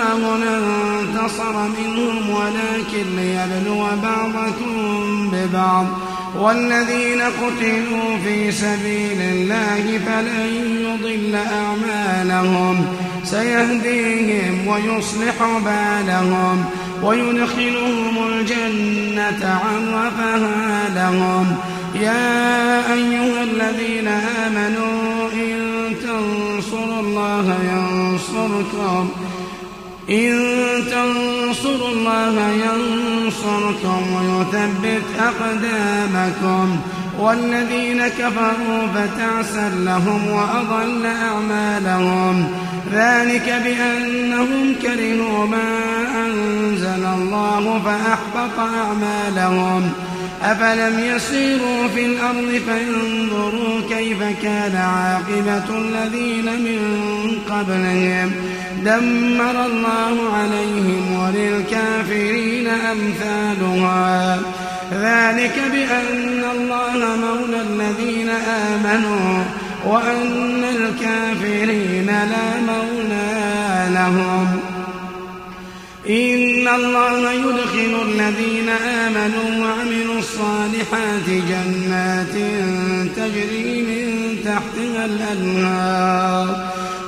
الله لانتصر منهم ولكن ليبلو بعضكم ببعض. والذين قتلوا في سبيل الله فلن يضل أعمالهم. سيهديهم ويصلح بالهم. ويدخلهم الجنة عرفها لهم. يا أيها الذين آمنوا إن تنصروا الله ينصركم. إن تنصروا الله ينصركم ويثبت أقدامكم والذين كفروا فتعسا لهم وأضل أعمالهم ذلك بأنهم كرهوا ما أنزل الله فأحبط أعمالهم أفلم يسيروا في الأرض فينظروا كيف كان عاقبة الذين من قبلهم دمر الله عليهم وللكافرين أمثالها. ذلك بأن الله مولى الذين آمنوا وأن الكافرين لا مولى لهم. إن الله يدخل الذين آمنوا وعملوا الصالحات جنات تجري من تحتها الأنهار.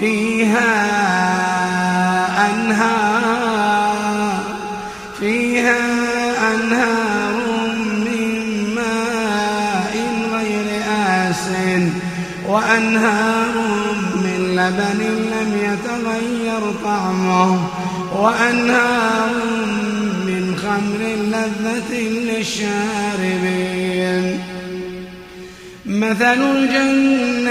فيها أنهار فيها أنهار من ماء غير آس وأنهار من لبن لم يتغير طعمه وأنهار من خمر لذة للشاربين. مثل الجنة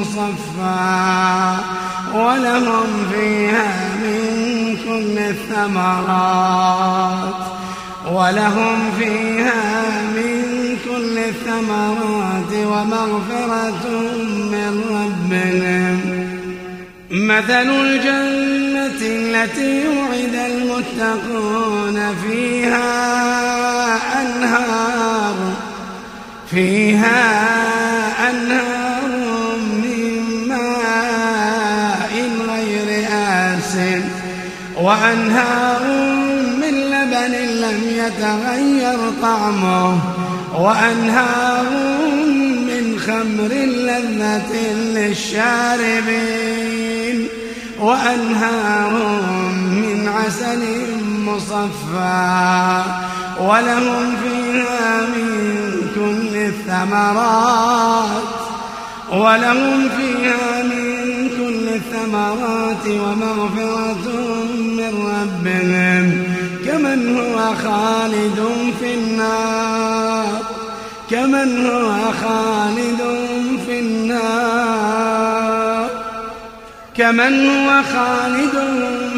مصفى ولهم فيها من كل الثمرات. ولهم فيها من كل الثمرات ومغفرة من رب مثل الجنة التي وعد المتقون فيها أنهار فيها أنهار وأنهار من لبن لم يتغير طعمه وأنهار من خمر لذة للشاربين وأنهار من عسل مصفى ولهم فيها من كل الثمرات ولهم فيها من كل الثمرات ومغفرة من ربهم كمن هو خالد في النار كمن هو خالد في النار كمن هو خالد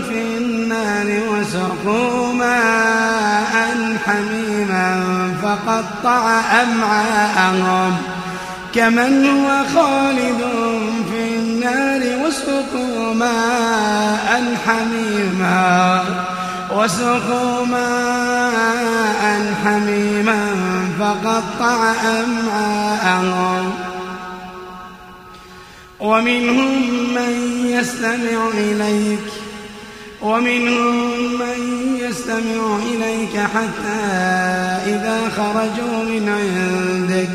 في النار وسقوا ماء حميما فقطع أمعاءهم كمن هو خالد النار وسقوا ماء حميما وسقوا ماء حميما فقطع أمعاءهم. ومنهم من يستمع إليك ومنهم من يستمع إليك حتى إذا خرجوا من عندك.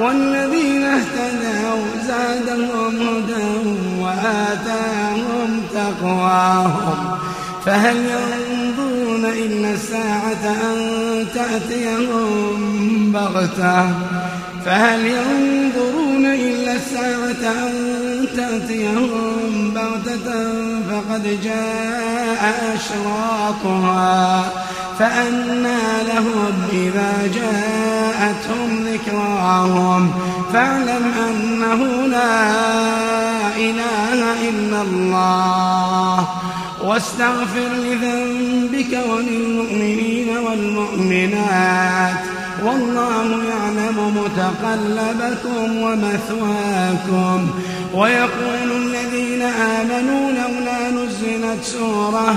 والذين اهتدوا زادهم هدى وآتاهم تقواهم. فهل ينظرون إلا الساعة أن تأتيهم بغتة؟ فهل ينظرون إلا الساعة أن تأتيهم بغتة؟ فقد جاء أشراطها فأنى لهم إذا جاءتهم ذكراهم. فاعلم أنه لا إله إلا الله. واستغفر لذنبك وللمؤمنين والمؤمنات. والله يعلم متقلبكم ومثواكم. ويقول الذين آمنوا لولا نزلت سورة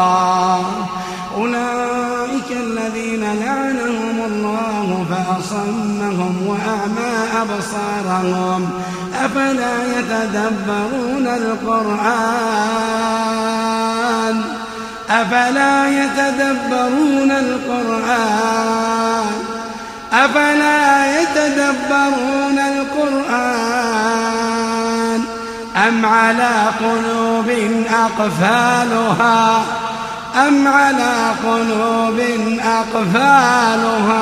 أبصارهم أفلا يتدبرون القرآن؟ أفلا يتدبرون القرآن؟ أفلا يتدبرون القرآن؟ أم على قلوب أقفالها؟ أم على قلوب أقفالها؟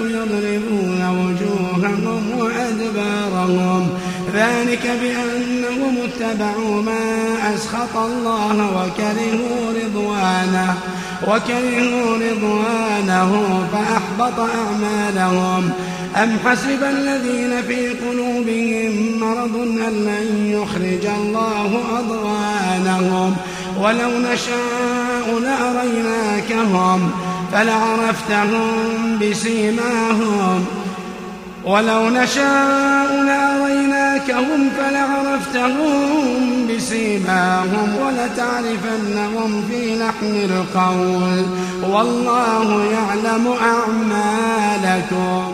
يضربون وجوههم وأدبارهم. ذلك بأنهم اتبعوا ما أسخط الله وكرهوا رضوانه وكرهوا رضوانه فأحبط أعمالهم. أم حسب الذين في قلوبهم مرض أن لن يخرج الله أضغانهم؟ ولو نشاء لأريناكهم. فلعرفتهم بسيماهم. ولو نشاء لأريناكهم فلعرفتهم بسيماهم ولتعرفنهم في لحن القول. والله يعلم أعمالكم.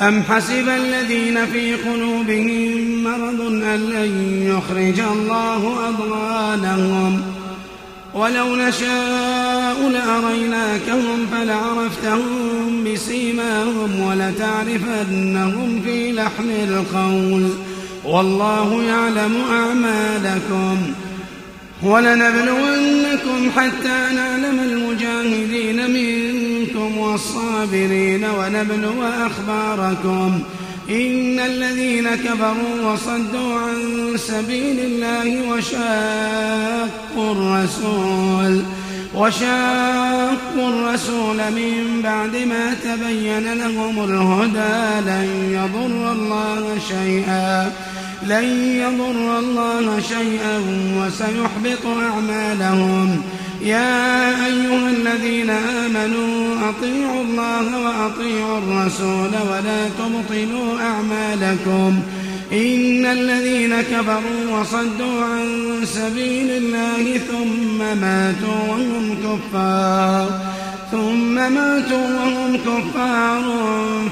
أم حسب الذين في قلوبهم مرض أن لن يخرج الله أضغانهم؟ ولو نشاء لأريناكهم فلعرفتهم بسيماهم ولتعرفنهم في لحن القول. والله يعلم أعمالكم. ولنبلونكم حتى نعلم المجاهدين منكم والصابرين ونبلو أخباركم. إن الذين كفروا وصدوا عن سبيل الله وشاقوا الرسول وشاقوا الرسول من بعد ما تبين لهم الهدى لن يضر الله شيئا لن يضر الله شيئا وسيحبط أعمالهم. يا أيها الذين آمنوا أطيعوا الله وأطيعوا الرسول ولا تبطلوا أعمالكم. إن الذين كفروا وصدوا عن سبيل الله ثم ماتوا وهم كفار. ثم ماتوا وهم كفار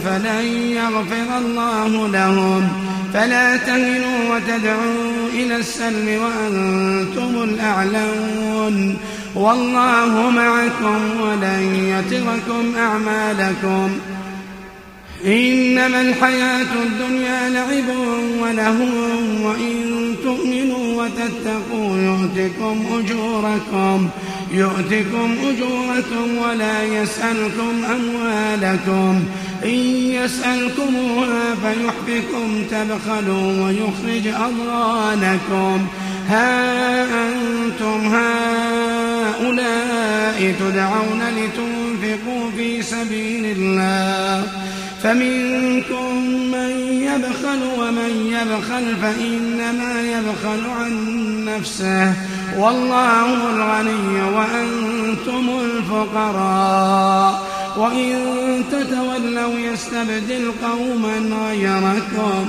فلن يغفر الله لهم. فلا تهنوا وتدعوا إلى السلم وأنتم الأعلون. والله معكم ولن يتركم أعمالكم. إنما الحياة الدنيا لعب وله وإن تؤمنوا وتتقوا يؤتكم أجوركم يؤتكم أجوركم ولا يسألكم أموالكم. إن يسألكموها فيحفكم تبخلوا ويخرج أضغانكم. ها أنتم هؤلاء تدعون لتنفقوا في سبيل الله فمنكم من يبخل ومن يبخل فإنما يبخل عن نفسه والله الغني وأنتم الفقراء وإن تتولوا يستبدل قوما غيركم